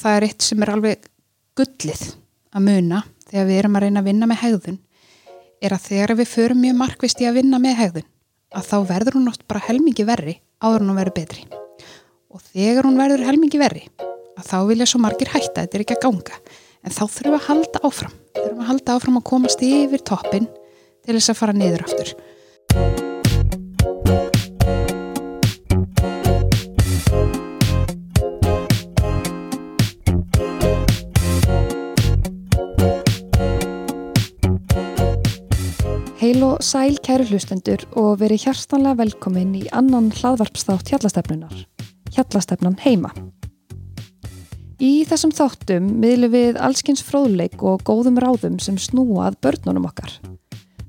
það er eitt sem er alveg gullið að muna þegar við erum að reyna að vinna með hegðun er að þegar við förum mjög markvist í að vinna með hegðun að þá verður hún oft bara helmingi verri áður hún verður betri. Og þegar hún verður helmingi verri að þá vilja svo margir hætta, þetta er ekki að ganga. En þá þurfum við að halda áfram þurfum að halda áfram að komast yfir toppin til þess að fara niður aftur Heil og sæl kæru hlustendur og verið hjartanlega velkomin í annan hlaðvarpsþátt hjallastefnunar, hjallastefnan heima. Í þessum þáttum miðlum við allskins fróðleik og góðum ráðum sem snúa að börnunum okkar.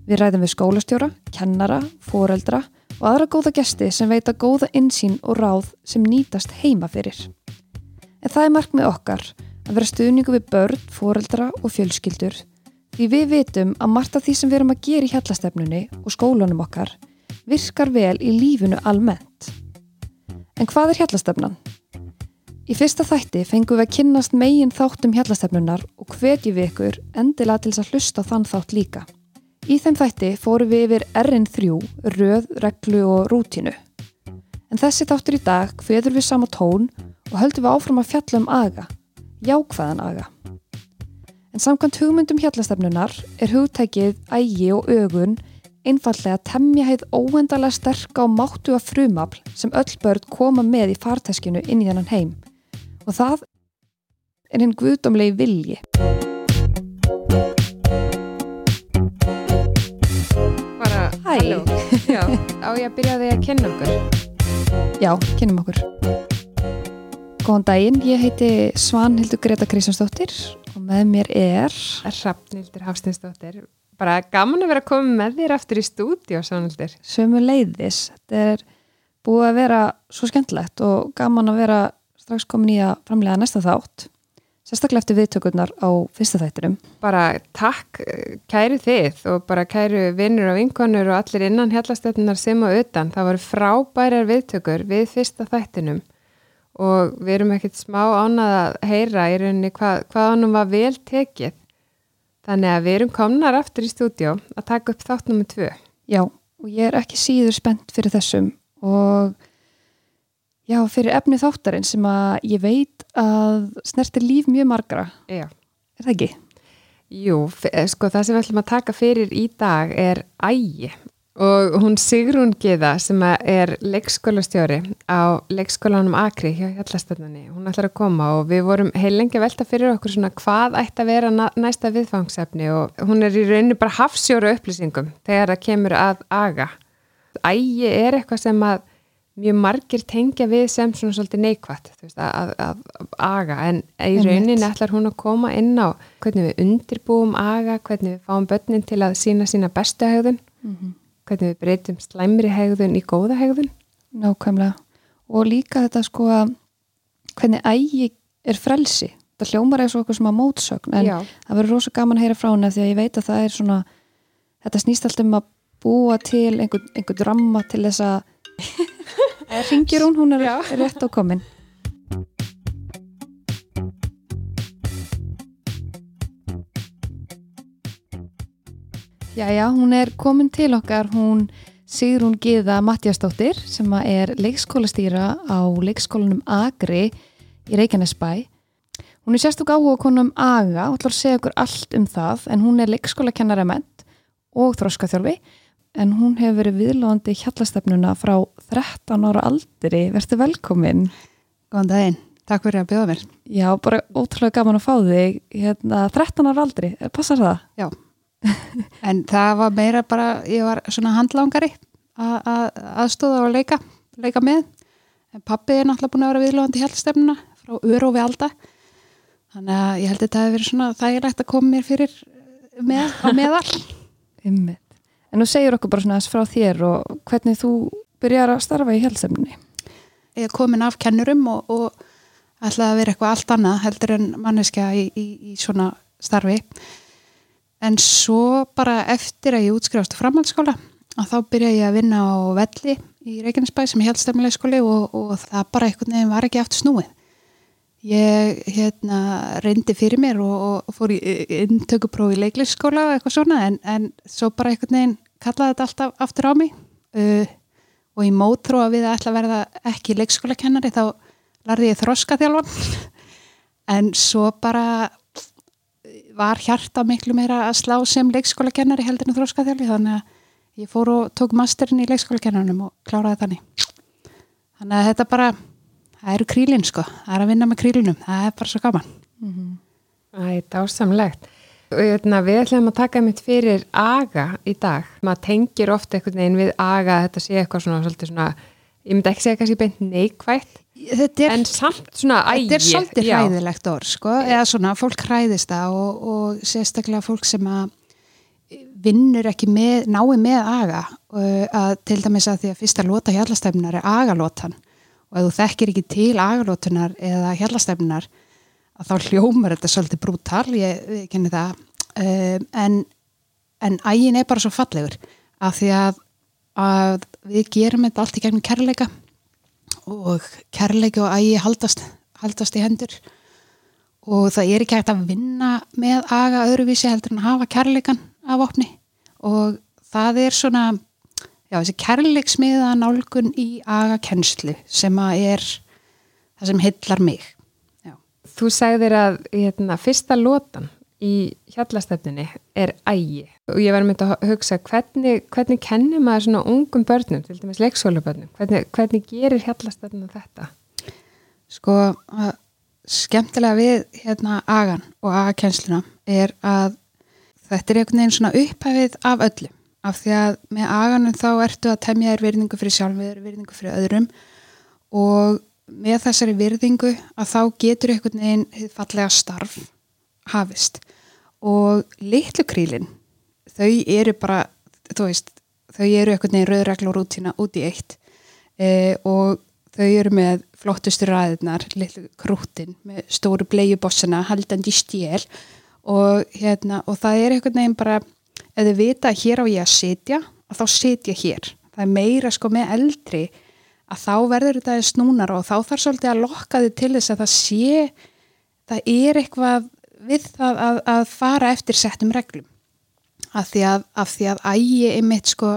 Við ræðum við skólastjóra, kennara, foreldra og aðra góða gesti sem veita góða insýn og ráð sem nýtast heima fyrir. En það er markmið okkar að vera stuðningu við börn, foreldra og fjölskyldur Því við vitum að margt af því sem við erum að gera í hjallastefnunni og skólanum okkar virkar vel í lífinu almennt. En hvað er hjallastefnan? Í fyrsta þætti fengum við að kynnast megin þáttum hjallastefnunar og hvetjum við ykkur endilega til þess að hlusta þann þátt líka. Í þeim þætti fórum við yfir RN3, röð, reglu og rútinu. En þessi þáttur í dag hveður við sama tón og höldum við áfram að fjalla um aga, jákvæðan aga. En samkvæmt hugmyndum hjallastefnunar er hugtækið ægi og ögun einfallega temjaheið óendalega sterka og máttu af frumafl sem öll börn koma með í farteskinu inn í þennan heim. Og það er hinn guðdomlegi vilji. Bara, halló. Já, á ég að byrja á því að kynna okkur. Já, kynum okkur. Góðan daginn, ég heiti Svanhildur Greta Kristjánsdóttir og með mér er... Hrafnildur Hafstinsdóttir. Bara gaman að vera að koma með þér aftur í stúdíu, Svanhildur. sömu leiðis. Þetta er búið að vera svo skemmtilegt og gaman að vera strax komin í að framlega næsta þátt. Sérstaklega eftir viðtökurnar á fyrsta þættinum. Bara takk eh, kæru þið og bara kæru vinnur og vinkonur og allir innan hjallastöfnunar sem og utan. Það voru frábærar viðtökur við fyrsta þættinum og við erum ekkert smá ánað að heyra í rauninni hvað, hvað ánum var vel tekið. Þannig að við erum komnar aftur í stúdíu að taka upp þátt nummer tvö. Já, og ég er ekki síður spennt fyrir þessum og já, fyrir efni þáttarinn sem að ég veit að snertir líf mjög margra. Já. Er það ekki? Jú, eh, sko það sem við ætlum að taka fyrir í dag er ægi og hún Sigrún Giða sem er leikskólastjóri á leikskólanum Akri hjá Hjallastöndunni, hún ætlar að koma og við vorum heil lengi velta fyrir okkur svona hvað ætti að vera næsta viðfangsefni og hún er í rauninni bara hafsjóra upplýsingum þegar það kemur að aga. Ægi er eitthvað sem að mjög margir tengja við sem svona svolítið neikvætt veist, að, að, að aga. En í rauninni ætlar hún að koma inn á hvernig við undirbúum aga, hvernig við fáum börnin til að sína sína bestu hegðun, Mm hvernig við breytum slæmri hegðun í góða hegðun. Nákvæmlega. Og líka þetta sko að hvernig ægi er frelsi. Það hljómar eða svo okkur sem að mótsögn en Já, það verður rosa gaman að heyra frá henni því að ég veit að það er svona þetta snýst alltaf um að búa til einhver, einhver dramma til þess að ringir hún, hún er Já. rétt á komin Jæja, hún er komin til okkar hún Sigrún Giða Mattiasdóttir sem er leikskólastýra á leikskólanum Agri í Reykjanesbæ Hún er sérstök áhuga konum AGA og ætlar að segja okkur allt um það en hún er leikskólakennarament og þroskaþjálfi en hún hefur verið viðlóðandi hjallastefnuna frá 13 ára aldri. Verður velkomin. Góðan daginn, takk fyrir að bjóða mér Já, bara ótrúlega gaman að fá þig. Hérna, 13 ára aldri, passar það? En það var meira bara, ég var svona að aðstóða og leika, leika með. En pappi er náttúrulega búin að vera viðlóðandi hjálpstefnuna frá Örófi Alda. Þannig að ég held að þetta hefði verið svona þægilegt að koma mér fyrir með, á meðal. En nú segir okkur bara svona þess frá þér og hvernig þú byrjar að starfa í hjallstefnunni. Ég er komin af kennurum og, og ætlaði að vera eitthvað allt annað heldur en manneskja í, í, í svona starfi. En svo bara eftir að ég útskrifast á framhaldsskóla að þá byrja ég að vinna á Velli í Reykjanesbæ sem hjálpstefnuleg skóli og, og það bara einhvern veginn var ekki aftur snúið. ég hérna reyndi fyrir mér og, og fór í inntökuprófi í leiklisskóla og eitthvað svona en, en svo bara einhvern veginn kallaði þetta alltaf aftur á mig uh, og í mótrú að við ætla að verða ekki leikskólakennari þá larði ég þroska þjálfan en svo bara var hjarta miklu meira að slá sem leikskólakennari heldur en þroska þjálfi þannig að ég fór og tók masterinn í leikskólakennarunum og kláraði þannig. Þannig að þetta bara það eru krílin sko, það er að vinna með krílinum. Það er bara svo gaman. Mm -hmm. Æ, dásamlegt. Hérna, við ætlum að taka mitt fyrir aga í dag. Maður tengir ofta einhvern veginn við aga þetta sé eitthvað svona, svona ég myndi ekki segja kannski beint neikvægt er, en samt svona ægi. Þetta er svolítið hræðilegt orð sko, eða svona fólk hræðist það og, og sérstaklega fólk sem að vinnur ekki með, nái með aga að til dæmis að því að fyrsta lóta hjallastefnar er agalótan og ef þú þekkir ekki til agalótunar eða hjallastefnar að þá hljómar þetta svolítið brútal, ég, ég kenni það. Um, en, en ægin er bara svo fallegur af því að, að við gerum þetta allt í gegnum kærleika og kærleika og ægi haldast, haldast í hendur. Og það er ekki hægt að vinna með aga öðruvísi heldur en að hafa kærleikan af opni og það er svona já, þessi kærleiksmiða nálgun í aga kennslu sem að er það sem hillar mig. Þú sagðir að hérna, fyrsta lótan í hjallastefninni er ægi og ég var myndið að hugsa hvernig, hvernig kennir maður svona ungum börnum, til dæmis leikskólabörnum, hvernig, hvernig gerir hjallastefninu þetta? Sko, skemmtilega við hérna agan og agakennsluna er að þetta er einhvern veginn svona upphæfið af öllum, af því að með aganum þá ertu að temja þér virðingu fyrir sjálfur, virðingu fyrir öðrum og með þessari virðingu að þá getur einhvern veginn fallega starf hafist. Og litlukrílin þau eru bara veist, þau eru einhvern veginn rauðregla og rútina út í eitt. E, og þau eru með flottustu ræðinar litlu krútin með stóru bleiubossina haldandi stél. Og, hérna, og það er einhvern veginn bara ef þau vita að hér á ég að setja og þá setja hér. Það er meira sko með eldri að þá verður þetta snúnar og þá þarf svolítið að lokka þið til þess að það sé það er eitthvað við það að, að fara eftir settum reglum af því að, af því að ægi einmitt sko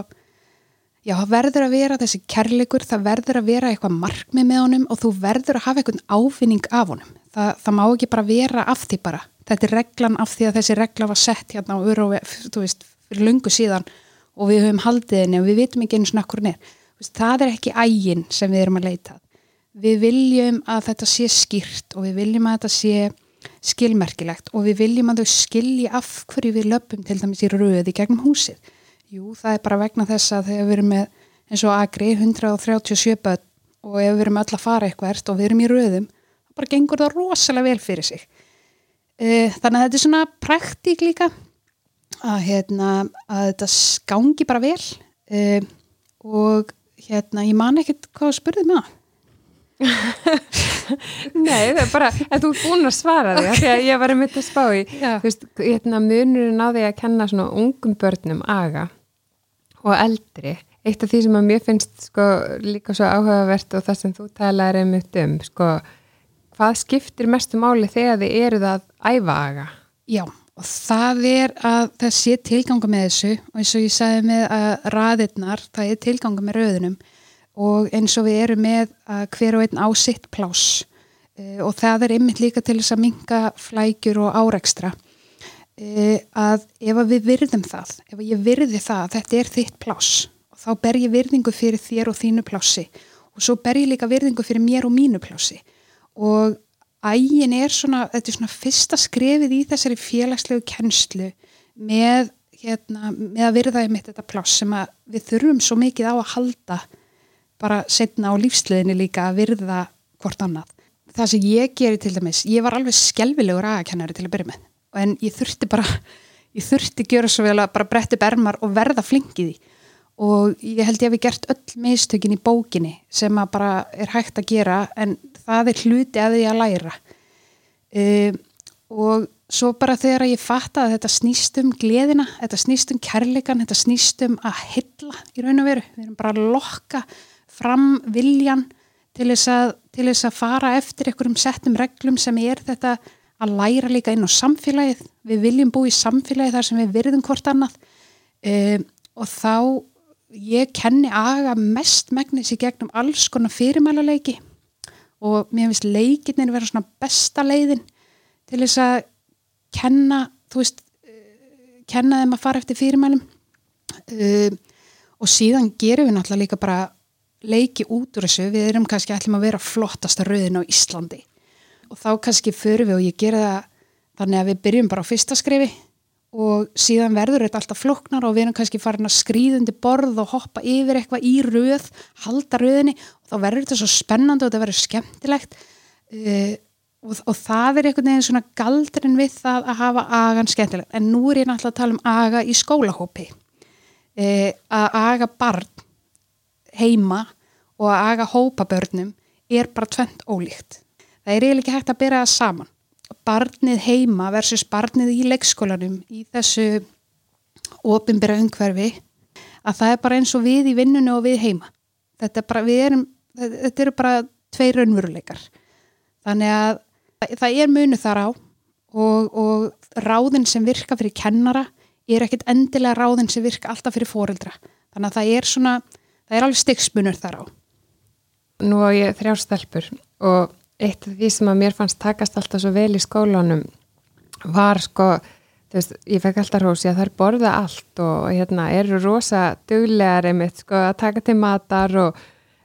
já það verður að vera þessi kærleikur það verður að vera eitthvað markmið með honum og þú verður að hafa eitthvað áfinning af honum. Það, það má ekki bara vera af því bara. Þetta er reglan af því að þessi regla var sett hérna á öru og þú veist fyrir lungu síðan og við höfum haldið henni og við vitum ekki eins og nakkur nér það er ekki ægin sem við erum að leita við viljum að þetta sé skýrt og við viljum að þetta sé skilmerkilegt og við viljum að þau skilji af hverju við löpum til dæmis í röði gegnum húsið. Jú, það er bara vegna þess að þegar við erum með eins og agri 137 börn og ef við erum öll að fara eitthvað og við erum í röðum, þá bara gengur það rosalega vel fyrir sig. E, þannig að þetta er svona praktík líka að, hérna, að þetta skangi bara vel e, og hérna, ég man ekkert hvað spurðið með það. Nei, það er bara en þú er búin að svara því okay. þegar ég var um þetta spá í veist, hérna, munurinn á því að kenna svona ungum börnum aga og eldri eitt af því sem að mér finnst sko, líka svo áhugavert og það sem þú talaður einmitt um sko, hvað skiptir mestu máli þegar þið eruð að æfa aga? Já, og það er að það sé tilganga með þessu og eins og ég sagði með að raðirnar, það er tilganga með rauðunum og eins og við erum með að hver og einn á sitt plás e, og það er ymmit líka til þess að minga flækjur og áreikstra e, að ef að við virðum það, ef ég virði það að þetta er þitt plás og þá ber ég virðingu fyrir þér og þínu plási og svo ber ég líka virðingu fyrir mér og mínu plási og ægin er svona, þetta er svona fyrsta skrefið í þessari félagslegu kennslu með, hérna, með að virða ég mitt þetta plás sem við þurfum svo mikið á að halda bara setna á lífsliðinni líka að virða hvort annað. Það sem ég geri til dæmis, ég var alveg skelvilegur aðkennari til að byrja með en ég þurfti bara, ég þurfti gera svo vel að bara bretti bermar og verða flinkið í og ég held ég að við gert öll mistökin í bókinni sem að bara er hægt að gera en það er hluti að því að læra um, og svo bara þegar ég fatta að þetta snýst um gleðina, þetta snýst um kærleikan, þetta snýst um að hylla í raun og veru, við erum bara að lokka fram viljan til þess að, til þess að fara eftir einhverjum settum reglum sem er þetta að læra líka inn á samfélagið. Við viljum bú í samfélagið þar sem við virðum hvort annað. Um, og þá ég kenni aga mest megnis í gegnum alls konar fyrirmælaleiki. Og mér finnst leikinnir vera svona besta leiðin til þess að kenna, þú veist kenna þeim að fara eftir fyrirmælum. Um, og síðan gerum við náttúrulega líka bara leiki út úr þessu, við erum kannski ætlum að vera flottasta rauðin á Íslandi. Og þá kannski förum við og ég gera það þannig að við byrjum bara á fyrsta skrifi og síðan verður þetta alltaf floknar og við erum kannski farin að skrýðundi borð og hoppa yfir eitthvað í rauð halda rauðinni og þá verður þetta svo spennandi og þetta verður skemmtilegt. Uh, og, og það er einhvern veginn svona galdrin við það að hafa agan skemmtilegt. En nú er ég náttúrulega að tala um aga í skólahópi. Uh, að aga barn heima og að aga hópa börnum er bara tvent ólíkt. Það er eiginlega ekki hægt að byrja það saman. Barnið heima versus barnið í leikskólanum í þessu ofinbæra umhverfi að það er bara eins og við í vinnunni og við heima. Þetta er bara, erum þetta eru bara tvei raunveruleikar. Þannig að það er munu þar á og, og ráðin sem virka fyrir kennara er ekkit endilega ráðin sem virka alltaf fyrir fóreldra þannig að það er svona, það er alveg styggsmunur þar á. Nú á ég þrjástelpur og eitt af því sem að mér fannst takast alltaf svo vel í skólanum var sko, þú veist, ég fekk alltaf rósi að það er borða allt og hérna eru rosa duglegar einmitt sko að taka til matar og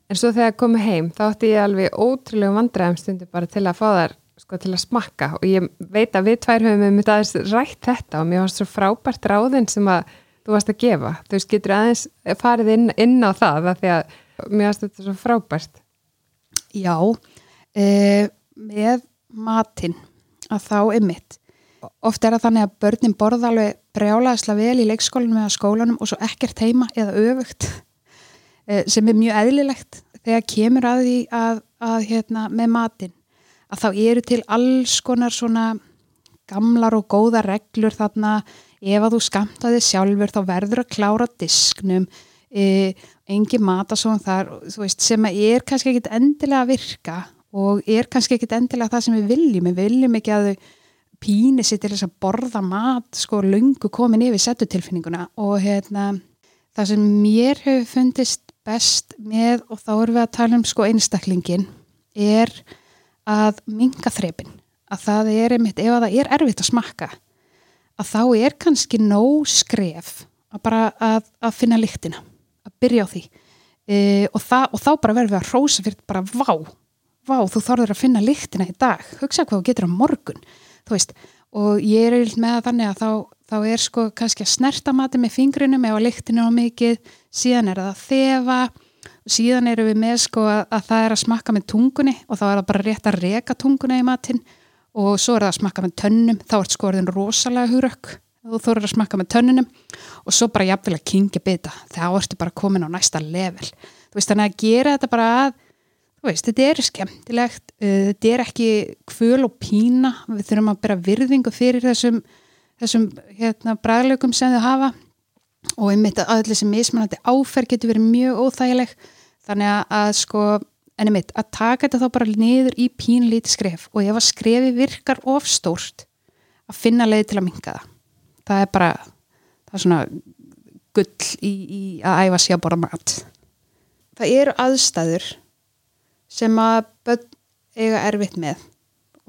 en svo þegar ég komi heim þá ætti ég alveg ótrúlega vandræðum stundu bara til að fá þar sko til að smakka og ég veit að við tvær höfum um þetta rætt þetta og mér varst svo frábært ráðin sem að þú varst að gefa, þú veist, getur aðeins farið inn, inn á það að því að mér varst þetta svo frábært. Já, uh, með matinn að þá er mitt oft er það þannig að börnin borða alveg brjálaðislega vel í leikskólanum eða skólanum og svo ekkert heima eða öfugt uh, sem er mjög eðlilegt þegar kemur að því að, að hérna, með matinn. Að þá eru til alls konar svona gamlar og góða reglur þarna ef að þú skamtaði sjálfur þá verður að klára disknum e, engi matasón þar veist, sem er kannski ekkit endilega að virka og er kannski ekkit endilega það sem við viljum, við viljum ekki að þau píni sér til þess að borða mat sko lungu komin yfir settutilfinninguna og hérna það sem mér hefur fundist best með og þá erum við að tala um sko einstaklingin er að minga þrepin. Að það er einmitt, ef að það er erfitt að smakka að þá er kannski nóg skref að bara að, að finna lyktina að byrja á því. E, og, það, og þá bara verður við að rósa fyrir bara vá vá, þú þorður að finna lyktina í dag, hugsa hvað þú getur á morgun, þú veist, og ég er með þannig að þá, þá er sko kannski að snerta mati með fingrinum ef að lyktinu á mikið, síðan er það að þefa, síðan eru við með sko að, að það er að smakka með tungunni og þá er það bara rétt að reka tunguna í matin og svo er það að smakka með tönnum, þá er sko orðin rosalega hurökk þú þorður að smakka með tönnunum. Og svo bara jafnvel að kingja bita, þá ertu bara komin á næsta level, þú veist þannig að gera þetta bara að Veist, þetta er skemmtilegt, uh, þetta er ekki kvöl og pína, við þurfum að bera virðingu fyrir þessum, þessum hérna, bræðlökum sem þau hafa. Og einmitt að allir sem mismunandi áferð getur verið mjög óþægileg. Þannig að sko, en einmitt að taka þetta þá bara niður í pínlíti skref. Og ef að skrefi virkar ofstórt að finna leið til að minga það. Það er bara, það er svona gull í, í að æfa sér að bora mat. Það eru aðstæður sem að börn eiga erfitt með.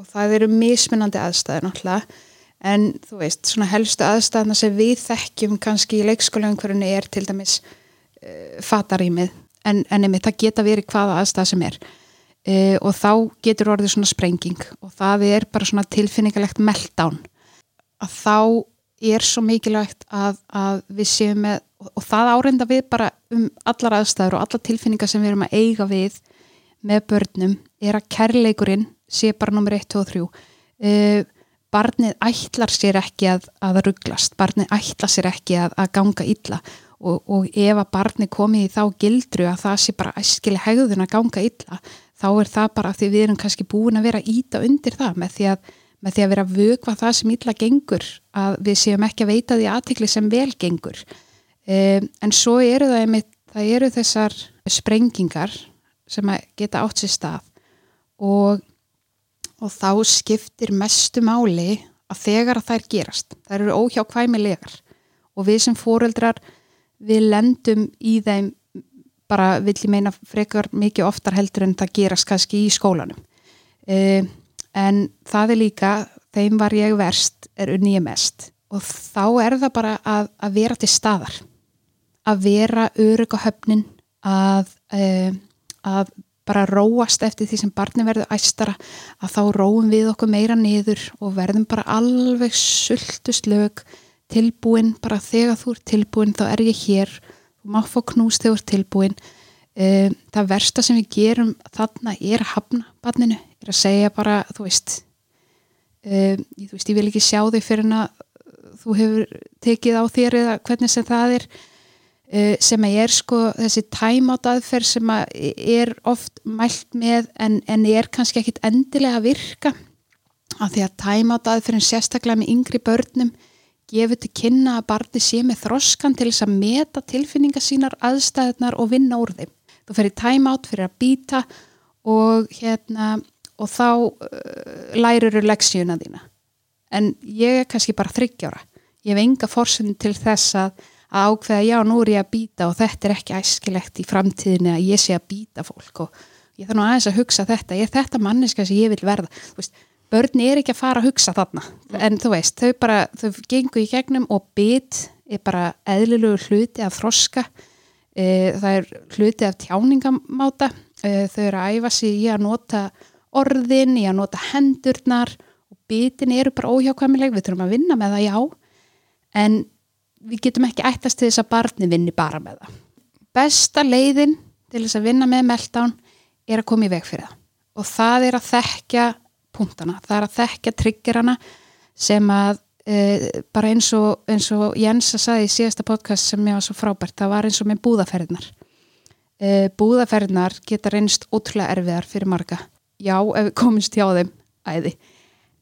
Og það eru mismunandi aðstæður náttúrulega. En þú veist, svona helstu aðstæðna sem við þekkjum kannski í leikskólaumhverjunni er til dæmis uh, fatarýmið en, en einmitt það geta verið hvaða aðstæð sem er. Uh, og þá getur orðið svona sprenging og það er bara svona tilfinningalegt meltdown. Að þá er svo mikilvægt að, að við séum með og það árenda við bara um allar aðstæður og allar tilfinningar sem við erum að eiga við með börnum er að kærleikurinn sé bara nummer 1, 2 og 3 uh, barnið ætlar sér ekki að, að rugglast, barnið ætlar sér ekki að, að ganga illa og, og ef að barnið komið í þá gildru að það sé bara æskileg hegðun að ganga illa, þá er það bara því við erum kannski búin að vera íta undir það með því að, með því að vera vögva það sem illa gengur, að við séum ekki að veita því aðtikli sem vel gengur. Um, en svo eru það einmitt, það eru þessar sprengingar sem að geta átt sér stað og, og þá skiptir mestu máli að þegar að þær gerast, þær eru óhjákvæmilegar og við sem fóreldrar við lendum í þeim bara vill ég meina frekar mikið oftar heldur en það gerast kannski í skólanum. E, en það er líka þeim var ég verst er unni ég mest. Og þá er það bara að, að vera til staðar. Að vera örug á höfnin að, e, að bara róast eftir því sem barni verður æstara að þá róum við okkur meira niður og verðum bara alveg sultust lög tilbúin bara þegar þú er tilbúin þá er ég hér. Þú má fá knús þegar þú er tilbúin. Um, það versta sem við gerum þarna er að hafna barninu, er að segja bara þú veist um, þú veist, ég vil ekki sjá þig fyrir að þú hefur tekið á þér eða hvernig sem það er. Uh, sem að er sko þessi tæmátt aðferð sem að er oft mælt með en, en er kannski ekkit endilega að virka. Af því að tæmátt aðferðin sérstaklega með yngri börnum gefur til kynna að barni sé með þroskan til þess að meta tilfinninga sínar aðstæðnar og vinna úr þeim. Þú fer í tæmátt fyrir að býta og, hérna, og þá uh, lærur leksíuna þína. En ég er kannski bara þryggjára. Ég hef enga fórsynni til þess að, að ákveða já, nú er ég að býta og þetta er ekki æskilegt í framtíðinni að ég sé að býta fólk og ég þarf nú aðeins að hugsa þetta. Ég er þetta manneska sem ég vil verða. Þú veist, börni er ekki að fara að hugsa þarna. En þú veist, þau bara, þau gengur í gegnum og bytt er bara eðlilegu hluti af þroska. E, það er hluti af tjáningamáta. E, þau eru að æfa sig í að nota orðin, í að nota hendurnar. Og byttin eru bara óhjákvæmileg. Við þurfum að vinna með það, já. En við getum ekki ættast til þess að barni vinni bara með það. Besta leiðin til þess að vinna með meltdown er að koma í veg fyrir það. Og það er að þekkja punktana, það er að þekkja triggerana sem að e, bara eins og, eins og Jens að sagði í síðasta podcast sem ég var svo frábært, það var eins og með búðaferðnar e, búðaferðnar geta reynst ótrúlega erfiðar fyrir marga, já ef við komumst hjá þeim æði,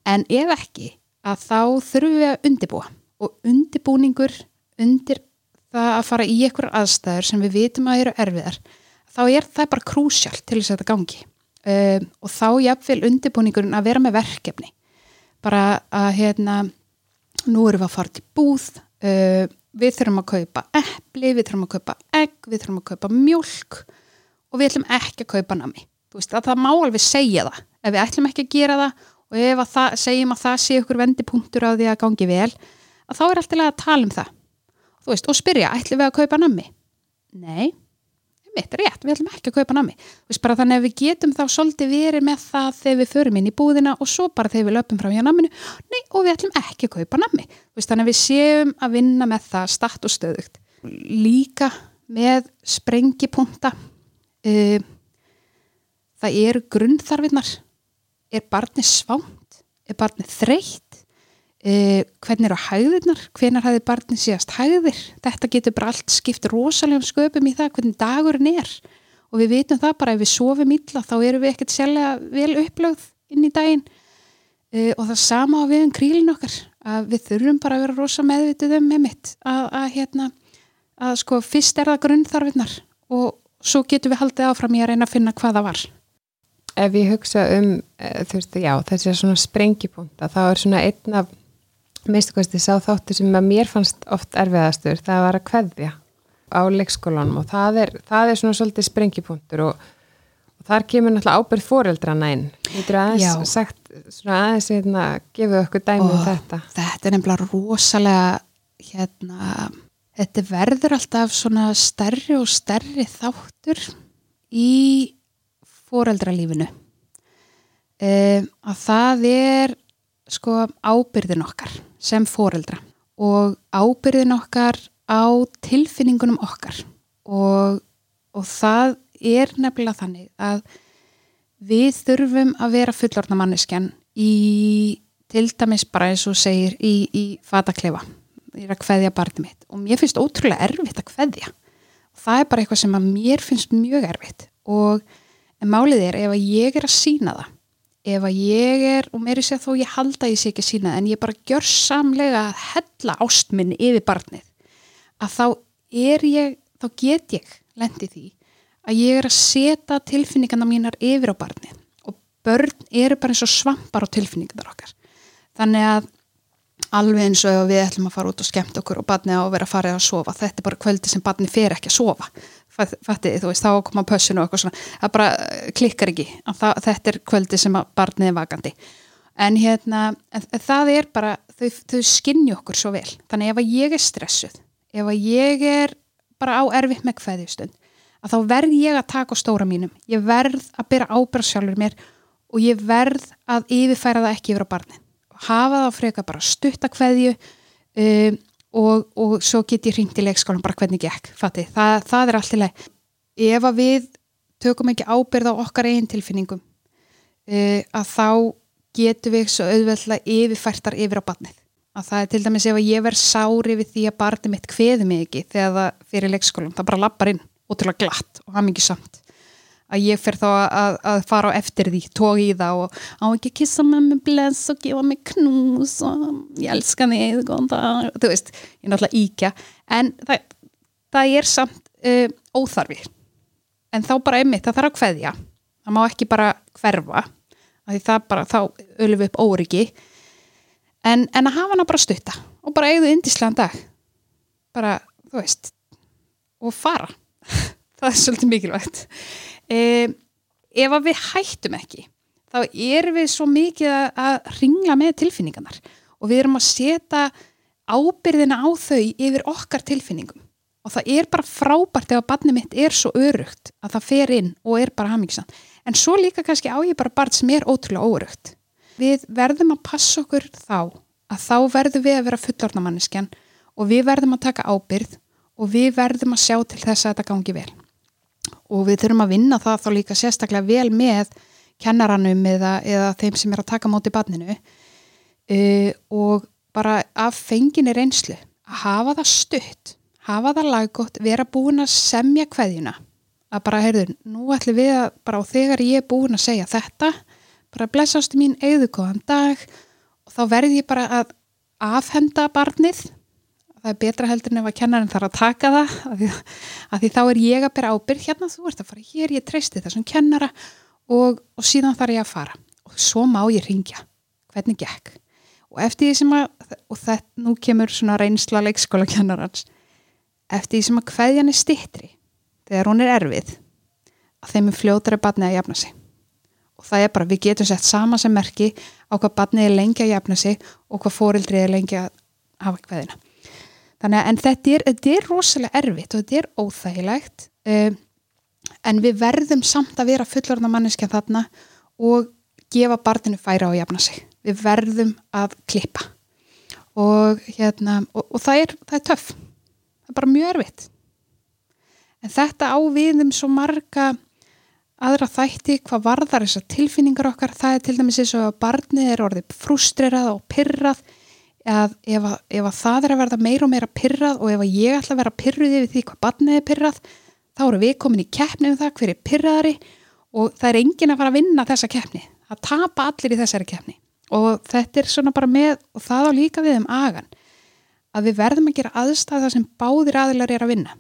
en ef ekki að þá þurfum við að undibúa og undibúningur undir það að fara í einhverjar aðstæður sem við vitum að eru erfiðar þá er það bara krúsjál til þess að þetta gangi um, og þá jáfnvel undirbúningurinn að vera með verkefni. Bara að hérna nú erum við að fara til búð uh, við þurfum að kaupa eppli, við þurfum að kaupa egg, við þurfum að kaupa mjölk og við ætlum ekki að kaupa nami veist að það má alveg segja það. Ef við ætlum ekki að gera það og ef að það, segjum að það sé ykkur vendipunktur á því að gangi vel að þá er alltaf að tala um það. Veist og spyrja, ætlum við að kaupa nami? Nei mitt, rétt, við ætlum ekki að kaupa nami bara, þannig að við getum þá svolítið verið með það þegar við förum inn í búðina og svo bara þegar við löpum frá hjá naminu nei, og við ætlum ekki að kaupa nami þannig að við séum að vinna með það start og stöðugt. Líka með sprengipunta uh, það eru grunnþarfinnar er barni svánt? Er barni þreytt Uh, hvernig eru hæðirnar, hvernig hæði barnið síðast hæðir, þetta getur bara allt skipt rosalegum sköpum í það hvernig dagurinn er. Og við vitum það bara ef við sofum illa þá eru við ekkert sérlega vel upplögð inn í daginn. Uh, og það sama á við um krílin okkar að við þurfum bara að vera rosa meðvitið um með mitt að, að hérna að sko fyrst er það grunnþarfinnar og svo getur við haldið áfram í að reyna að finna hvað það var. Ef ég hugsa um, eh, veist, já, þessi svona sprengipunta, þá er svona einn af minnstu kosti sá þáttu sem að mér fannst oft erfiðastur, það var að kveðja á leikskólanum og það er, það er svona svolítið sprengipunktur og, og þar kemur náttúrulega ábyrð fóreldrana inn. Þú veitur aðeins Já. sagt, svona aðeins hérna, gefið okkur dæmi um þetta. Þetta er nefnilega rosalega, hérna, þetta verður alltaf svona stærri og stærri þáttur í fóreldralífinu. Um, að það er sko ábyrðin okkar sem foreldra og ábyrðin okkar á tilfinningunum okkar. Og, og það er nefnilega þannig að við þurfum að vera fullorna manneskjan í til dæmis bara eins og segir í, í fataklefa, ég er að hveðja barnið mitt. Og mér finnst ótrúlega erfitt að hveðja það er bara eitthvað sem að mér finnst mjög erfitt. Og málið er ef ég er að sína það ef að ég er, og mér er sér þó ég halda ég sé ekki sína, en ég bara gjör samlega að hella ástminni yfir barnið, að þá er ég, þá get ég lendi því að ég er að setja tilfinningarna mínar yfir á barni og börn eru bara eins og svampar á tilfinningarnar okkar. Þannig að alveg eins og við ætlum að fara út og skemmt okkur og barni á að vera að fara að sofa. Þetta er bara kvöldi sem barni fer ekki að sofa Fætti, þú veist, þá koma pössinu og eitthvað svona. Það bara klikkar ekki. Það, þetta er kvöldi sem barni er vakandi. En hérna, en það er bara þau, þau skinni okkur svo vel. Þannig ef að ég er stressuð ef að ég er bara á erfitt með hverjustund að þá verð ég að taka á stóra mínum. Ég verð að byrja ábyrð sjálfur mér og ég verð að yfirfæra það ekki yfir á barnin hafa það freka bara stutta hverju um, og, og svo get ég hringt í leikskólan bara hvernig gekk, fatti, það, það er allt í leið. Ef að við tökum ekki ábyrð á okkar einn tilfinningum uh, að þá getum við svo auðveldlega yfirfærtar yfir á barnið. Að það er til dæmis ef að ég verð sári við því að barnið mitt kveði mig ekki þegar það fyrir leikskólan, það bara lappar inn ótrúlega glatt og haf mikið samt að ég fer þá að, að fara á eftir því tók í það og á ekki kissa með mig bless og gefa mig knús og ég elska þig þú veist, ég er náttúrulega íkja. En það, það er samt uh, óþarfi. En þá bara einmitt, það þarf að hveðja það má ekki bara hverfa bara, þá ölum við upp óryggi. En, en að hafa hana bara stutta og bara eigðu indíslegan dag. Bara, þú veist og fara. Það er svolítið mikilvægt um, ef að við hættum ekki þá erum við svo mikið að ringla með tilfinningarnar og við erum að setja ábyrðina á þau yfir okkar tilfinningum. Og það er bara frábært ef að barni mitt er svo örugt að það fer inn og er bara hafmyggsan en svo líka kannski á ég bara barn sem er ótrúlega órugt við verðum að passa okkur þá að þá verðum við að vera fullornamannisken og við verðum að taka ábyrð og við verðum að sjá til þess að þetta gangi vel og við þurfum að vinna það þá líka sérstaklega vel með kennaranum eða, eða þeim sem er að taka móti barninu. Uh, og bara af fenginni reynslu að hafa það stutt, hafa það laggótt, vera búin að semja hverjuna að bara, heyrður, nú ætlum við að bara og þegar ég er búin að segja þetta bara blessastu mín eigðu góðan dag. Og þá verði ég bara að afhenda barnið það er betra heldur en ef að kennarinn þarf að taka það af því, af því þá er ég að bera ábyrg hérna. Þú ert að fara hér, ég treysti þessum kennara og, og síðan þarf ég að fara. Og svo má ég ringja hvernig gekk? Og eftir því sem að og þetta nú kemur svona reynsla leikskóla kennarans eftir því sem að hverjan er stittri þegar hún er erfið að þeim er fljótari barni að jafna sig. Og það er bara, við getum sett sama sem merki á hvað barnið er lengi að jafna sig og hvað fórildrið er lengi að hafa hverðina þannig að þetta er, þetta er rosalega erfitt og þetta er óþægilegt um, en við verðum samt að vera fullorðna manneskja þarna og gefa barninu færa að jafna sig. Við verðum að klippa. Og hérna og, og það, er, er töff. Það er bara mjög erfitt. En þetta á viðum svo marga aðra þætti hvað varðar þessar tilfinningar okkar. Það er til dæmis eins og að barnið er orðið frustrerað og pyrrað að ef, að ef að það er að verða meira og meira pyrrað og ef að ég ætla að vera pyrruð yfir því hvað barnið er pyrrað þá eru við komin í keppni um það hver er pyrraðari og það er engin að fara að vinna þessa keppni. Það tapa allir í þessari keppni. Og þetta er svona bara með og það á líka við um agan að við verðum að gera aðstæða sem báðir aðilar er að vinna.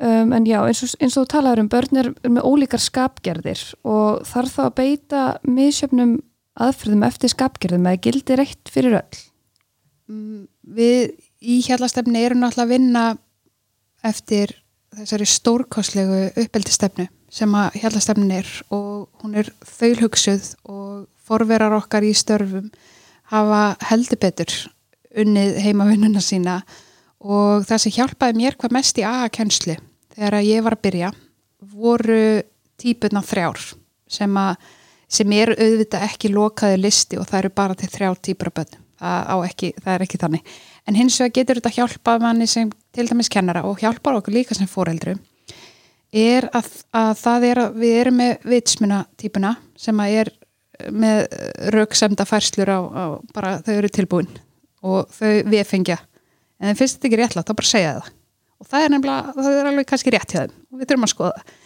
Um, En já, eins og, eins og þú talaður um börn er með ólíkar skapgerðir og þarf þá að beita misjöfnum aðfröðum eftir skapgerðum eða gildir eitt fyrir öll við í hjallastefni erum náttúrulega að vinna eftir þessari stórkoslegu uppeldistefnu sem að hjallastefnin er og hún er þaulhugsuð og forverar okkar í störfum hafa heldur betur unnið heimavinnuna sína og það sem hjálpaði mér hvað mest í aðkennslu þegar ég var að byrja voru típuna þrjár sem, sem er auðvitað ekki lokaði listi og það eru bara til þrjár típur af bönnum það, ekki, það er ekki þannig. En hins vegar getur þetta hjálpa manni sem til dæmis kennara og hjálpar okkur líka sem fóreldru er að, að það er að við erum með vitsmuna típuna sem að er með rauksemda færslur á, á bara þau eru tilbúin og þau við fengja en það finnst þetta ekki réttlátt, þá bara segja það. Og það er nefnilega, það er alveg kannski rétt hjá þeim og við þurfum að skoða það.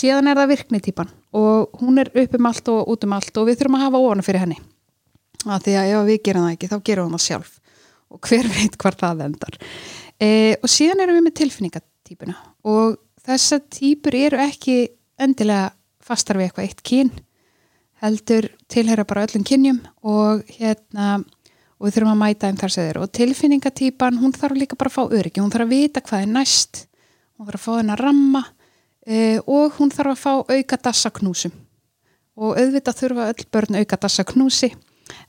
Síðan er það virkni típan og hún er upp um allt og út um allt og við þurfum að hafa ofana fyrir henni að því að ef við gerum það ekki þá gerum við það sjálf. Og hver veit hvar það endar. E, og síðan erum við með tilfinningatýpuna og þessar týpur eru ekki endilega fastar við eitthvað eitt kyn heldur tilheyra bara öllum kynjum og hérna og við þurfum að mæta þeim þar sem þeir og tilfinningatýpan, hún þarf líka bara að fá öryggi. Hún þarf að vita hvað er næst. Hún þarf að fá henn að ramma. Uh, og hún þarf að fá auka dassaknúsum. Og auðvitað þurfa öll börn auka dassaknúsi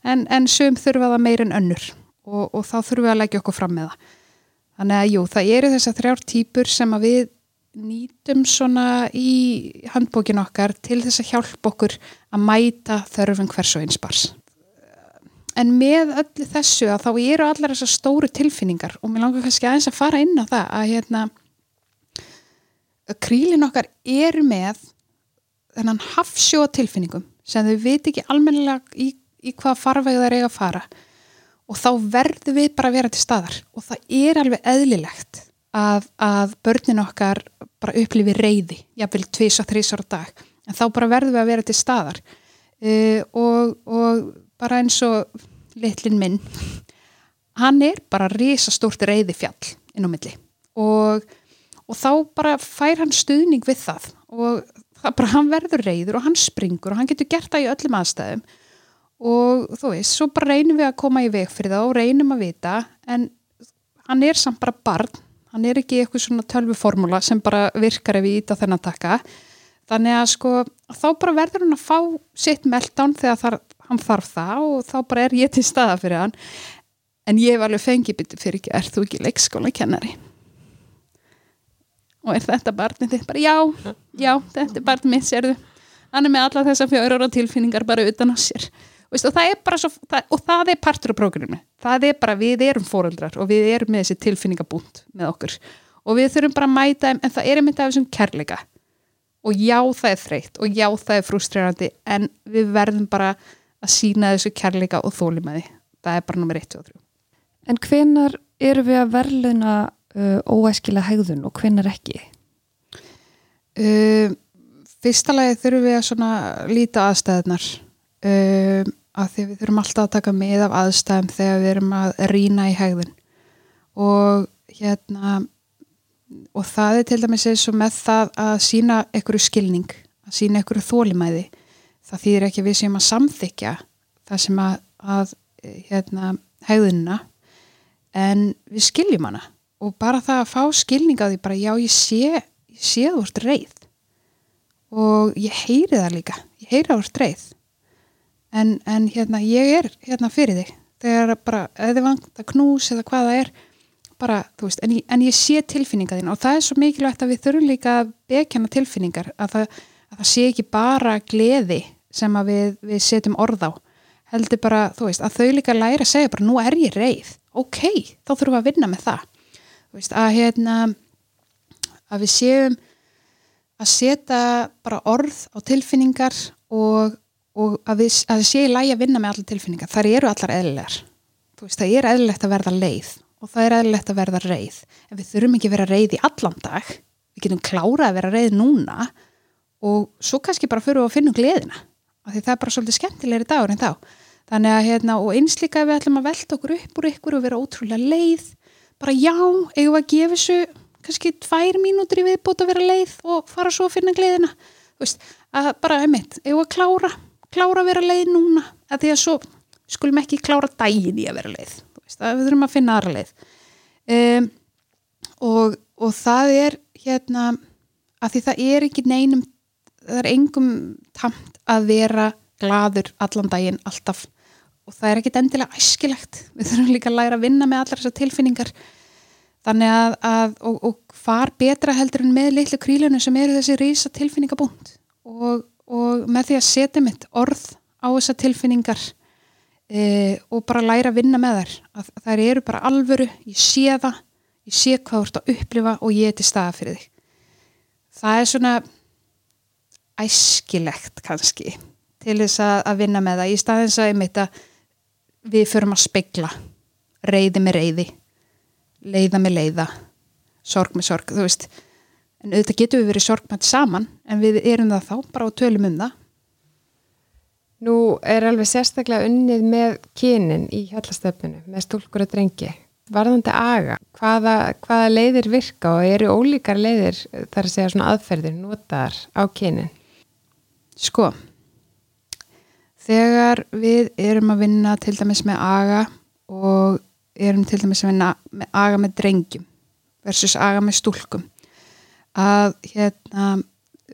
en, en sum þurfa það meir en önnur og, og þá þurfum við að leggja okkur fram með það. Þannig að jú, það eru þessar þrjár típur sem að við nýtum svona í handbókin okkar til þess að hjálpa okkur að mæta þörfum hvers og einspars en með öllu þessu að þá eru allar þessar stóru tilfinningar og mér langar kannski aðeins að fara inn á það að hérna að krílin okkar eru með þennan hafsjóa tilfinningum sem þau veit ekki almennilega í, í hvað farveg það er eiga að fara. Og þá verður við bara að vera til staðar. Og það er alveg eðlilegt að, að börnin okkar bara upplifi reyði, jáfnvel tvís og þrís ára dag, en þá bara verður við að vera til staðar. Uh, og, og bara eins og litlin minn hann er bara risastórt reyði fjall inn á milli. Og, og þá bara fær hann stuðning við það. Og það bara hann verður reyður og hann springur og hann getur gert það í öllum aðstæðum og þú veist, svo bara reynum við að koma í veg fyrir það og reynum að vita en hann er samt bara barn. Hann er ekki eitthvað svona tölvuformúla sem bara virkar ef við íta þennan taka þannig að sko þá bara verður hann að fá sitt meltdown þegar þar, hann þarf það og þá bara er ég til staða fyrir hann. En ég hef alveg fengið fyrir ekki er þú ekki leikskóla kennari og er þetta barnið þitt bara já, já, þetta er barnið mitt sérðu, hann er með alla þessa fjóra ára tilfinningar bara utan á sér Veist, og það er bara svo, það, og það er partur á prógrunni, það er bara, við erum fóröldrar og við erum með þessi tilfinningabúnt með okkur. Og við þurfum bara að mæta en það er einmitt af þessum kærleika. Og já það er þreytt og já það er frustrerandi en við verðum bara að sína þessu kærleika og þóli með því það er bara nummer 1 og 3 En hvenar eru við að verðluna uh, óæskila hegðun og hvenar ekki? Uh, fyrsta lagi þurfum við að líta aðstæðunar um, að því við þurfum alltaf að taka með af aðstæðum þegar við erum að rína í hegðun. Og hérna og það er til dæmis eins og með það að sína einhverju skilning að sína einhverju þólimæði það þýðir ekki við sem að samþykja það sem að, að hérna, hegðunna en við skiljum hana. Og bara það að fá skilning á því bara já ég sé, ég sé þú ert reið. Og ég heyri það líka. Ég heyri það úr reið en, en hérna ég er hérna fyrir þig. Þegar bara eða vant að knús eða hvaða er bara, þú veist, en ég, en ég sé tilfinninga þín og það er svo mikilvægt að við þurfum líka að bekjana tilfinningar að það, að það sé ekki bara gleði sem að við, við setjum orð á. Heldur bara, þú veist, að þau líka læra að segja bara, nú er ég reið. Ok, þá þurfum við að vinna með það. Þú veist, að hérna að við séum að setja bara orð á tilfinningar og og að við, að við séum lægi að vinna með allar tilfinningar, þar eru allar eðlilegar. Veist, það er eðlilegt að verða leið og það er eðlilegt að verða reið. En við þurfum ekki að vera reið í allan dag. Við getum klárað að vera reið núna og svo kannski bara fyrir að finna gleðina, af því það er bara svolítið skemmtilegri dagur en þá. Þannig að hérna, og einslíka við ætlum að velta okkur upp úr ykkur og vera ótrúlega leið. Bara já, eigum að gefa þessu kannski tvær mínútur í viðbót að vera leið og fara svo að finna gleðina? Veist, að bara, einmitt, eigum að klára klára að vera leið núna að því að svo skulum ekki klára dægin í að vera leið veist, að við þurfum að finna aðra leið. Um, og, og það er hérna að því það er ekki neinum það er engum tamt að vera gladur allan daginn alltaf. Og það er ekkit endilega æskilegt. Við þurfum líka að læra að vinna með allar þessar tilfinningar. Þannig að, að og, og far betra heldur en með litlu krílunum sem eru þessi rísa tilfinningabúnd og og með því að setja mitt orð á þessa tilfinningar e, og bara læra að vinna með þær að þær eru bara alvöru ég sé það, ég sé hvað þú ert að upplifa og ég er til staða fyrir þig. Það er svona æskilegt kannski til þess að, að vinna með það. Í staðins að einmitt að við förum að spegla reyði með reyði leiða með leiða sorg með sorg, þú veist en auðvitað getur við verið sorgmætt saman en við erum það þá bara á tölum um það Nú er alveg sérstaklega unnið með kynin í hjallastöfnunu með stúlkur og drengi Varðandi aga, hvaða, hvaða leiðir virka og eru ólíkar leiðir þar að segja svona aðferðir notaðar á kynin? Sko, þegar við erum að vinna til dæmis með aga og erum til dæmis að vinna með aga með drengjum versus aga með stúlkum að hérna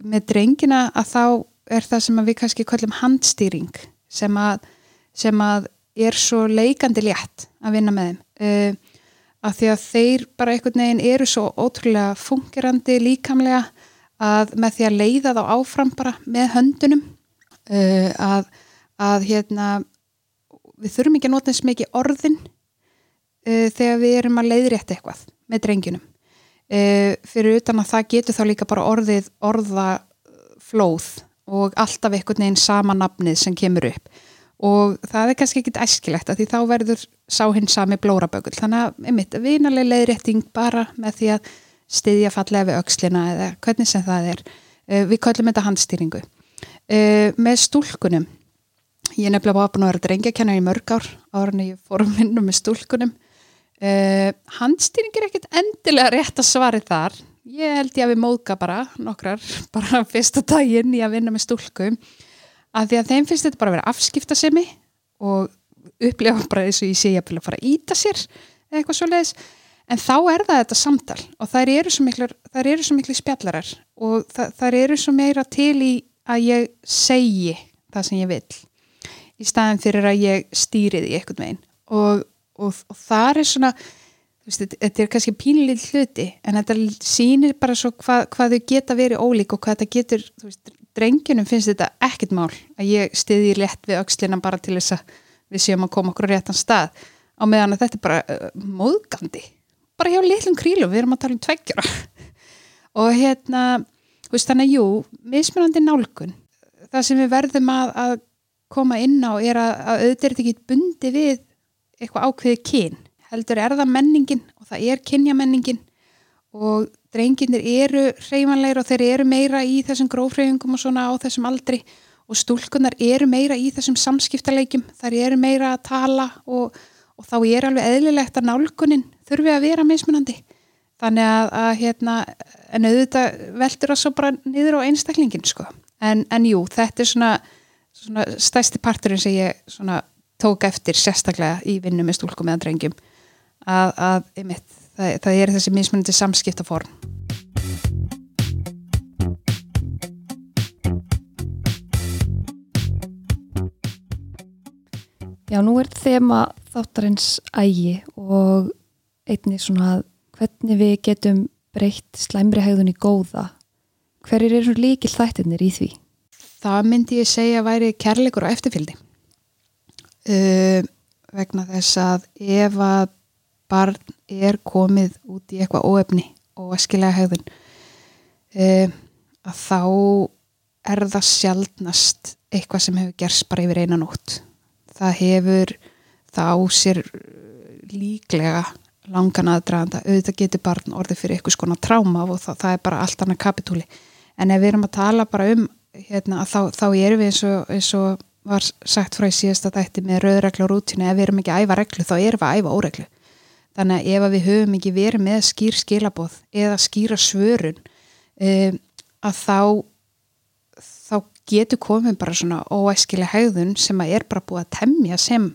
með drengina að þá er það sem við kannski kallum handstýring sem að, sem að er svo leikandi létt að vinna með þeim. Uh, að því að þeir bara einhvern veginn eru svo ótrúlega fungerandi líkamlega að með því að leiða þá áfram bara með höndunum uh, að, að hérna við þurfum ekki að nota eins mikið orðin uh, þegar við erum að leiðrétta eitthvað með drengjunum fyrir utan að það getur þá líka bara orðið orðaflóð og alltaf einhvern veginn sama nafnið sem kemur upp. Og það er kannski ekkit æskilegt að því þá verður sá hinn sami blórabögul þannig að einmitt vinaleg leiðrétting bara með því að styðja fallega við aukslina eða hvernig sem það er. Uh, við kallum þetta handstýringu. Uh, með stúlkunum. Ég er nefnilega búin að vera drengjakennar í mörg ár ára en ég fór að vinna með stúlkunum uh, handstýring er ekkit endilega rétt að svari þar. Ég held ég að við móðka bara nokkrar, bara fyrsta daginn í að vinna með stúlkum að því að þeim finnst þetta bara að vera afskiptasemi og upplifa bara eins og ég sé að fara að íta sér eða eitthvað svo leiðis en þá er það þetta samtal og þær eru svo miklu, eru svo miklu spjallarar og það, þær eru svo meira til í að ég segi það sem ég vil í staðin fyrir að ég stýri því eitthvað megin og, og, og það er svona veist, þetta er kannski pínlið hluti en þetta sýnir bara svo hvað, hvað þau geta verið ólík og hvað þetta getur veist, drengjunum finnst þetta ekkit mál að ég stiði létt við aukslina bara til þess að við séum að koma okkur réttan stað. Á meðan að þetta er bara uh, móðgandi. Bara hjá litlum krílu, við erum að tala um tveggjara og hérna veist, þannig að jú, mismunandi nálgun. Það sem við verðum að, að koma inn á er að, að auðvitað er þetta ekki bundi við eitthvað ákveði kyn heldur er það menningin og það er kynjamenningin og drenginir eru hreymanleir og þeir eru meira í þessum grófreyfingum og svona á þessum aldri og stúlkunar eru meira í þessum samskiptaleikjum, þar eru meira að tala og, og þá er alveg eðlilegt að nálgunin þurfi að vera mismunandi. Þannig að, að hérna, en auðvitað veldur það svo bara niður á einstaklingin sko. En, en jú, þetta er svona, svona stæsti parturinn sem ég svona tók eftir sérstaklega í vinnu með stúlkum eða drengjum að, að einmitt það, það er þessi mismunandi samskiptaform Já, nú er þema þáttarins ægi og einni svona hvernig við getum breytt slæmri hegðun í góða. Hverjir eru líkil þættirnir í því? Það myndi ég segja að væri kærleikur og eftirfyldi. Uh, vegna þess að ef að barn er komið út í eitthvað óefni og eskilega hegðun e, að þá er það sjálfnast eitthvað sem hefur gerst bara yfir einan nótt. Það hefur það á sér líklega langan aðdraðanda, auðvitað getur barn orðið fyrir eitthvað skona tráma og það, það er bara allt annað kapitúli en ef við erum að tala bara um hérna, þá, þá erum við eins og, eins og var sagt frá í síðasta dætti með rauðreglu og rútinu, ef við erum ekki að æfa reglu þá erum við að æfa óreglu. Þannig að ef við höfum ekki verið með skýr skilabóð eða skýra svörun um, að þá, þá getur komið bara svona óæskilega hegðun sem að er bara búið að temja sem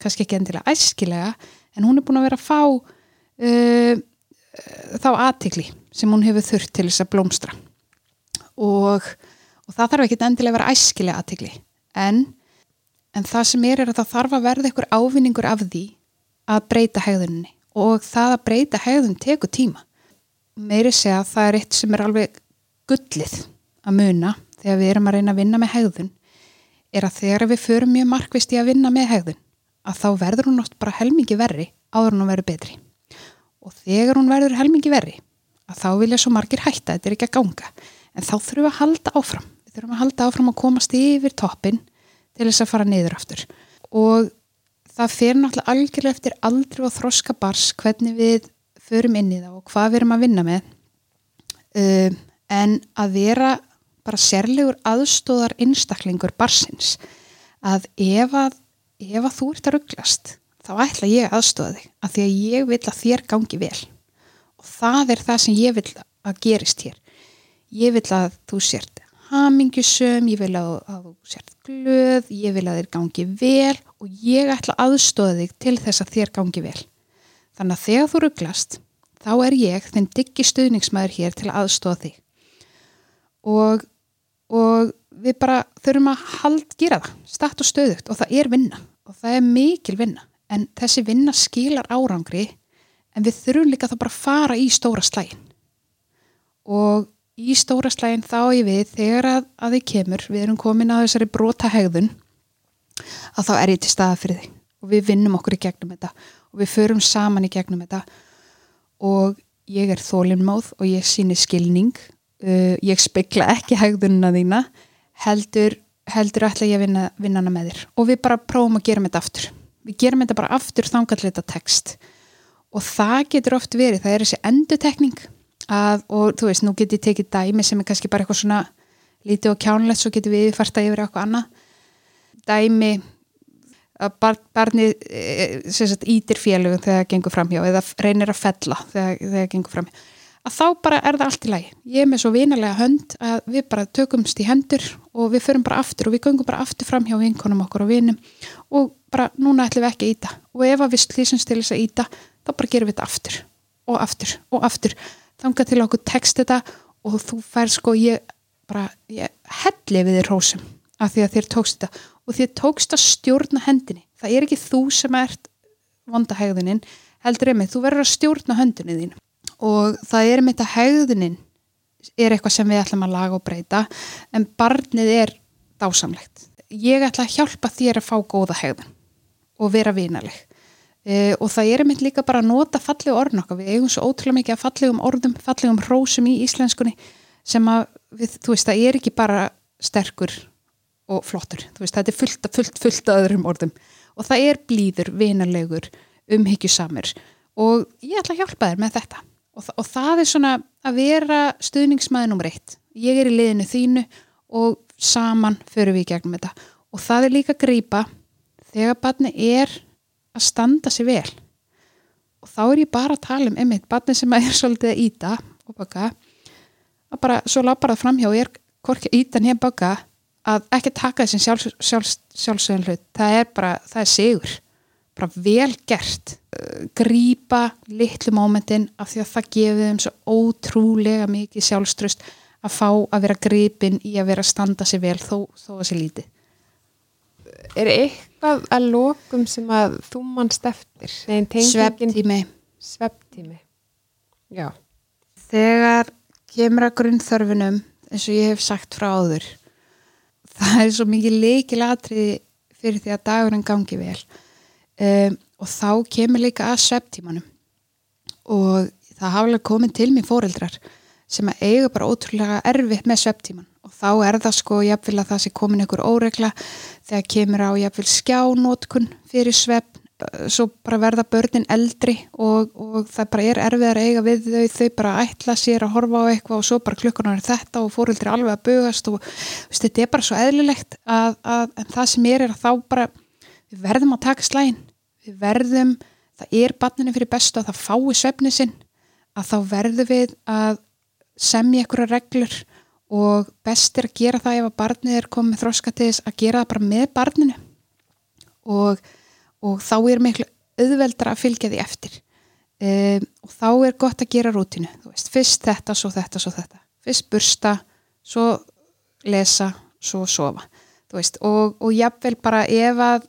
kannski ekki endilega æskilega en hún er búin að vera að fá um, þá aðtikli sem hún hefur þurft til þess að blómstra. Og, og það þarf ekki endilega að vera æskilega aðtikli en, en það sem er er að það þarf að verða ykkur ávinningur af því að breyta hegðunni og það að breyta hegðun teku tíma. Meiri segja að það er eitt sem er alveg gullið að muna þegar við erum að reyna að vinna með hegðun er að þegar við förum mjög markvist í að vinna með hegðun að þá verður hún oft bara helmingi verri áður hún verður betri. Og þegar hún verður helmingi verri að þá vilja svo margir hætta, þetta er ekki að ganga en þá þurfum við að halda áfram. Við þurfum að halda áfram að komast yfir toppin til þess að fara niður aftur. Og það fer náttúrulega algjörlega eftir aldrei og þroska bars hvernig við förum inn í það og hvað við erum að vinna með. Um, en að vera bara sérlegur aðstóðar einstaklingur barsins að ef að, ef að þú ert að rugglast þá ætla ég aðstofa þig að því að ég vil að þér gangi vel. Og það er það sem ég vil að gerist hér. Ég vil að þú sért hamingjusum, ég vil að, að þú sért glöð, ég vil að þér gangi vel og ég ætla aðstofa þig til þess að þér gangi vel. Þannig að þegar þú rugglast þá er ég þinn diggi stuðningsmæður hér til að aðstofa þig. Og, og við bara þurfum að hald gera það, statt og stöðugt og það er vinna og það er mikil vinna. En þessi vinna skilar árangri en við þurfum líka þá bara að fara í stóra slægin og í stóra slægin þá ég við þegar að, að þið kemur, við erum komin að þessari brota hegðun að þá er ég til staða fyrir þig. Og við vinnum okkur í gegnum þetta. Og við förum saman í gegnum þetta. Og ég er þólinnmáð og ég síni skilning. Uh, ég spekla ekki hegðununa þína heldur, heldur ætla ég að vinna, vinna hana með þér. Og við bara prófum að gera þetta aftur. Við gerum þetta bara aftur þangarleita text og það getur oft verið það er þessi endutekning að, og þú veist, nú getur ég tekið dæmi sem er kannski bara eitthvað svona lítið og kjánlegt svo getur við færta yfir eitthvað annað. Dæmi að bar, barnið sagt, ítir félögum þegar það gengur framhjá eða reynir að fella þegar það gengur framhjá. Að þá bara er það allt í lagi. Ég er með svo vinalega hönd að við bara tökumst í hendur og við förum bara aftur og við göngum bara aftur fram hjá vinkonum okkur og vinum og bara núna ætlum við ekki að íta og ef að við slýsumst til þess að íta þá bara gerum við þetta aftur og aftur og aftur þanga til okkur text þetta og þú fær sko ég bara, ég helli við þér hósum af því að þér tókst þetta. Og þér tókst að stjórna hendinni. Það er ekki þú sem ert vondahegðunin heldur með, þú verður að stjórna höndinni þín. Og það er með þetta hegðunin er eitthvað sem við ætlum að laga og breyta en barnið er dásamlegt. Ég ætla að hjálpa þér að fá góða hegðun og vera vinaleg e, og það er með líka bara að nota fallegu orðin okkar, við eigum svo ótrúlega mikið að fallegum orðum, fallegum rósum í íslenskunni sem að, við, þú veist, það er ekki bara sterkur og flottur, þú veist, þetta er fullt, fullt, fullt öðrum orðum. Og það er blíður, vinalegur, umhyggjusamur. Og ég ætla að hjálpa þér með þetta. Og, og það er svona að vera stuðningsmæði nummer eitt. Ég er í liðinu þínu og saman förum við í gegnum þetta. Og það er líka að grýpa þegar barni er að standa sér vel. Og þá er ég bara að tala um einmitt barni sem er svolítið að íta og baka. Að bara svo lápar það fram hjá er hvorki ítan hér baka að ekki taka þessi sjálfs, sjálfs, sjálfsögum hlut. Það er bara, það er sigur. Bara vel gert. Grýpa litlu mómentin af því að það gefið þeim svo ótrúlega mikið sjálfströst að fá að vera grýpin í að vera að standa sér vel þó, þó að sér lítið. Er eitthvað að lokum sem að þú mannst eftir? Svepptími Svepptími Já. Þegar kemur að grunnþörfunum eins og ég hef sagt frá áður það er svo mikið leikilatri fyrir því að dagurinn gangi vel. Um, og þá kemur líka að svepptímanum og það alveg komið til mér fóreldrar sem að eiga bara ótrúlega erfitt með svepptíman og þá er það sko jáfnvel að það sé komin einhver óregla þegar kemur á jáfnvel skjánótkun fyrir svepp svo bara verða börnin eldri og, og það bara er erfiðar að eiga við þau, þau bara ætla sér að horfa á eitthvað og svo bara klukkunar er þetta og fóreldri alveg að bugast og veist, þetta er bara svo eðlilegt að, að, en það sem er er að þá bara við verðum að taka slægin við verðum, það er barninu fyrir bestu að það fái svefni sinn að þá verðum við að semja einhverja reglur og best er að gera það ef að barnið er komið þróska til þess að gera það bara með barninu. Og, og þá er miklu auðveldra að fylgja því eftir. Um, og þá er gott að gera rútinu, veist, fyrst þetta, svo þetta, svo þetta. Fyrst bursta, svo lesa, svo sofa. Veist, og, og jafnvel bara ef að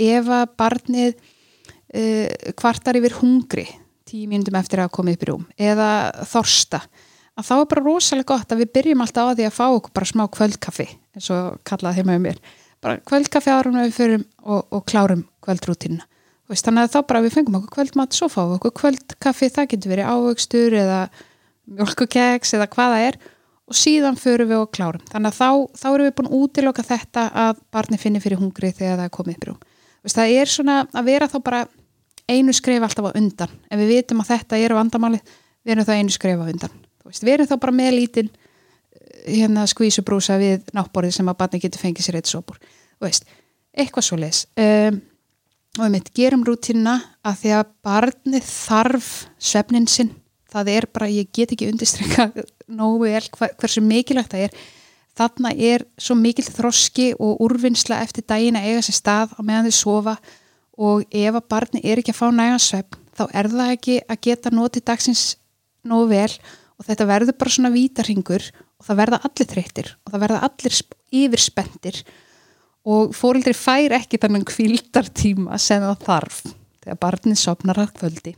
ef að barnið uh, kvartar yfir hungri tíu mínundum eftir að koma upp í rúm eða þorsta að þá er bara rosalega gott að við byrjum alltaf á því að fá okkur bara smá kvöldkaffi eins og kallað heima um mér. Bara kvöldkaffi árum við fyrir og, og klárum kvöldrútina þannig að þá bara við fengum okkur kvöldmat svo fáum okkur kvöldkaffi, það getur verið ávöxtur eða mjölkukeks eða hvaða er og síðan förum við og klárum. Þannig að þá, þá erum við búin útiloka þetta að barni finni fyrir hungri þegar það er komið rúm. Það er svona að vera þá bara einu skref alltaf á undan. Ef við vitum að þetta eru vandamáli við erum þá einu skref á undan veist, við erum þá bara með lítinn eh, hérna skvísubrúsa við náttborðið sem að barni getur fengið sér eitt sóbúr eitthvað svo les um, og við mitt gerum rútina að því að barnið þarf svefnin sinn, það er bara ég get ekki undistrykka nógu vel hversu mikilvægt það er. Þarna er svo mikil þroski og úrvinnsla eftir daginn að eiga sér stað á meðan þau sofa. Og ef að barni er ekki að fá nægan svefn þá er það ekki að geta notið dagsins nógu vel. og þetta verður bara svona vítarhingur og það verða allir þreyttir og það verða allir sp- yfirspendir og fóreldri fær ekki þannig kvildartíma sem það þarf þegar barnið sopnar að kvöldi.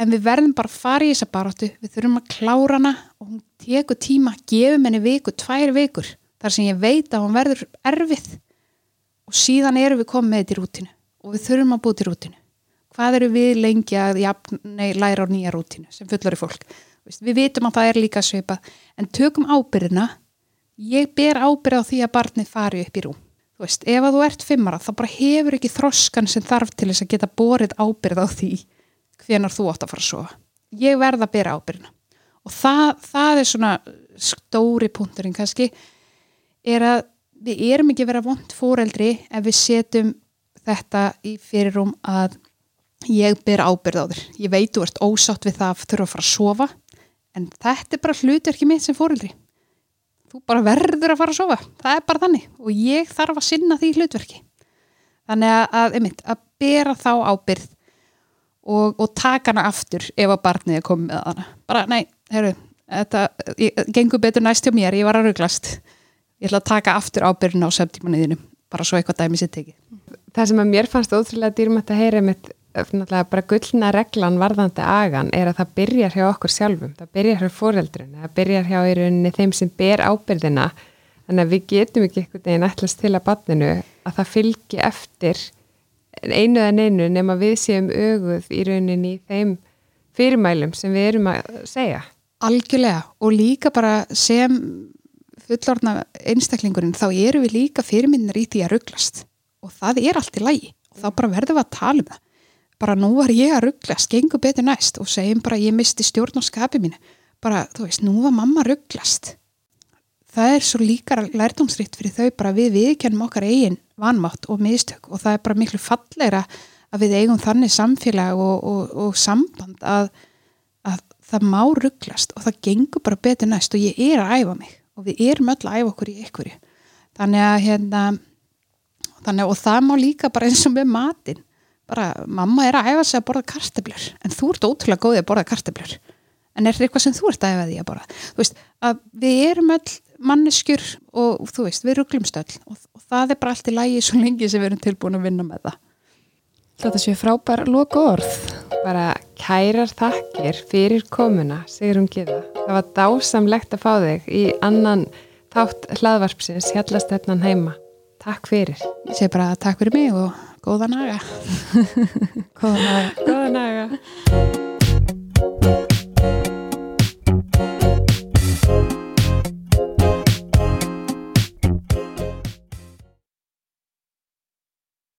En við verðum bara að fara í þessa baráttu við þurfum að klára hana og hún tekur tíma, gefum henni viku, tvær vikur þar sem ég veit að hún verður erfið og síðan erum við komið með þetta í rútinu og við þurfum að búið til rútinu hvað eru við lengi að jafn, nei, læra á nýja rútinu sem fullari fólk við vitum að það er líka svipað. En tökum ábyrðina ég ber ábyrð á því að barnið fari upp í rúm. Þú veist, ef að þú ert fimmara þá bara hefur ekki þroskan sem þarf til þess að geta borið ábyrð á því hvenar þú átt að fara að sofa. Ég verð að bera ábyrðina og það, það er svona stóri punkturinn kannski er að við erum ekki að vera vond fóreldri ef við setjum þetta í fyrirrúm að ég ber ábyrð á þér. Ég veit þú ert ósátt við það að þurfa að fara að sofa en þetta er bara hlutverki mitt sem fóreldri þú bara verður að fara að sofa. Það er bara þannig. Og ég þarf að sinna því hlutverki. Þannig að, einmitt, að bera þá ábyrð og, og taka hana aftur ef að barnið er komið með hana. Bara, nei, herru, þetta ég, gengur betur næst hjá mér, ég var að ruglast. Ég ætla að taka aftur ábyrðin á sömtímanuðinu, bara svo eitthvað dæmi sér tekið. Það sem að mér fannst ótrúlega dýrmætt að heyra mitt náttúrulega bara gullna reglan varðandi agan er að það byrjar hjá okkur sjálfum, það byrjar hjá fóreldrun, það byrjar hjá í rauninni þeim sem ber ábyrðina þannig að við getum ekki einhvern veginn ætlast til að barninu að það fylgi eftir einu eða neinu nema við séum öguð í rauninni í þeim fyrirmælum sem við erum að segja. Algjörlega og líka bara sem fullorna einstaklingurinn þá eru við líka fyrirmyndir í því að rugglast og það er allt í lægi og þá bara verðum við að tala um það bara nú var ég að rugglast, gengur betur næst og segjum bara ég misti stjórn á skapi mínu. Bara, þú veist, nú var mamma rugglast það er svo líka lærdomsritt fyrir þau bara við viðkennum okkar eigin vanmátt og mistök og það er bara miklu fallegra að við eigum þannig samfélag og, og, og samband að, að það má rugglast og það gengur bara betur næst og ég er að æfa mig og við erum öll að æfa okkur í ykkurju þannig að hérna þannig og það má líka bara eins og með matin bara mamma er að æfa sig að borða karteblur en þú ert ótrúlega góðið að borða karteblur en er þetta eitthvað sem þú ert að æfa því að borða þú veist að við erum öll manneskjur og þú veist við rugglumst öll og, og það er bara allt í lægi svo lengi sem við erum tilbúin að vinna með það Þetta séu frábær loka orð. Bara kærar þakkir fyrir komuna, Sigrun Gíða. Það var dásamlegt að fá þig í annan þátt hlaðvarpsins, hjallastefnan heima. Takk fyrir. ég segi bara takk fyrir mig og góða naga Góðan að Góða naga.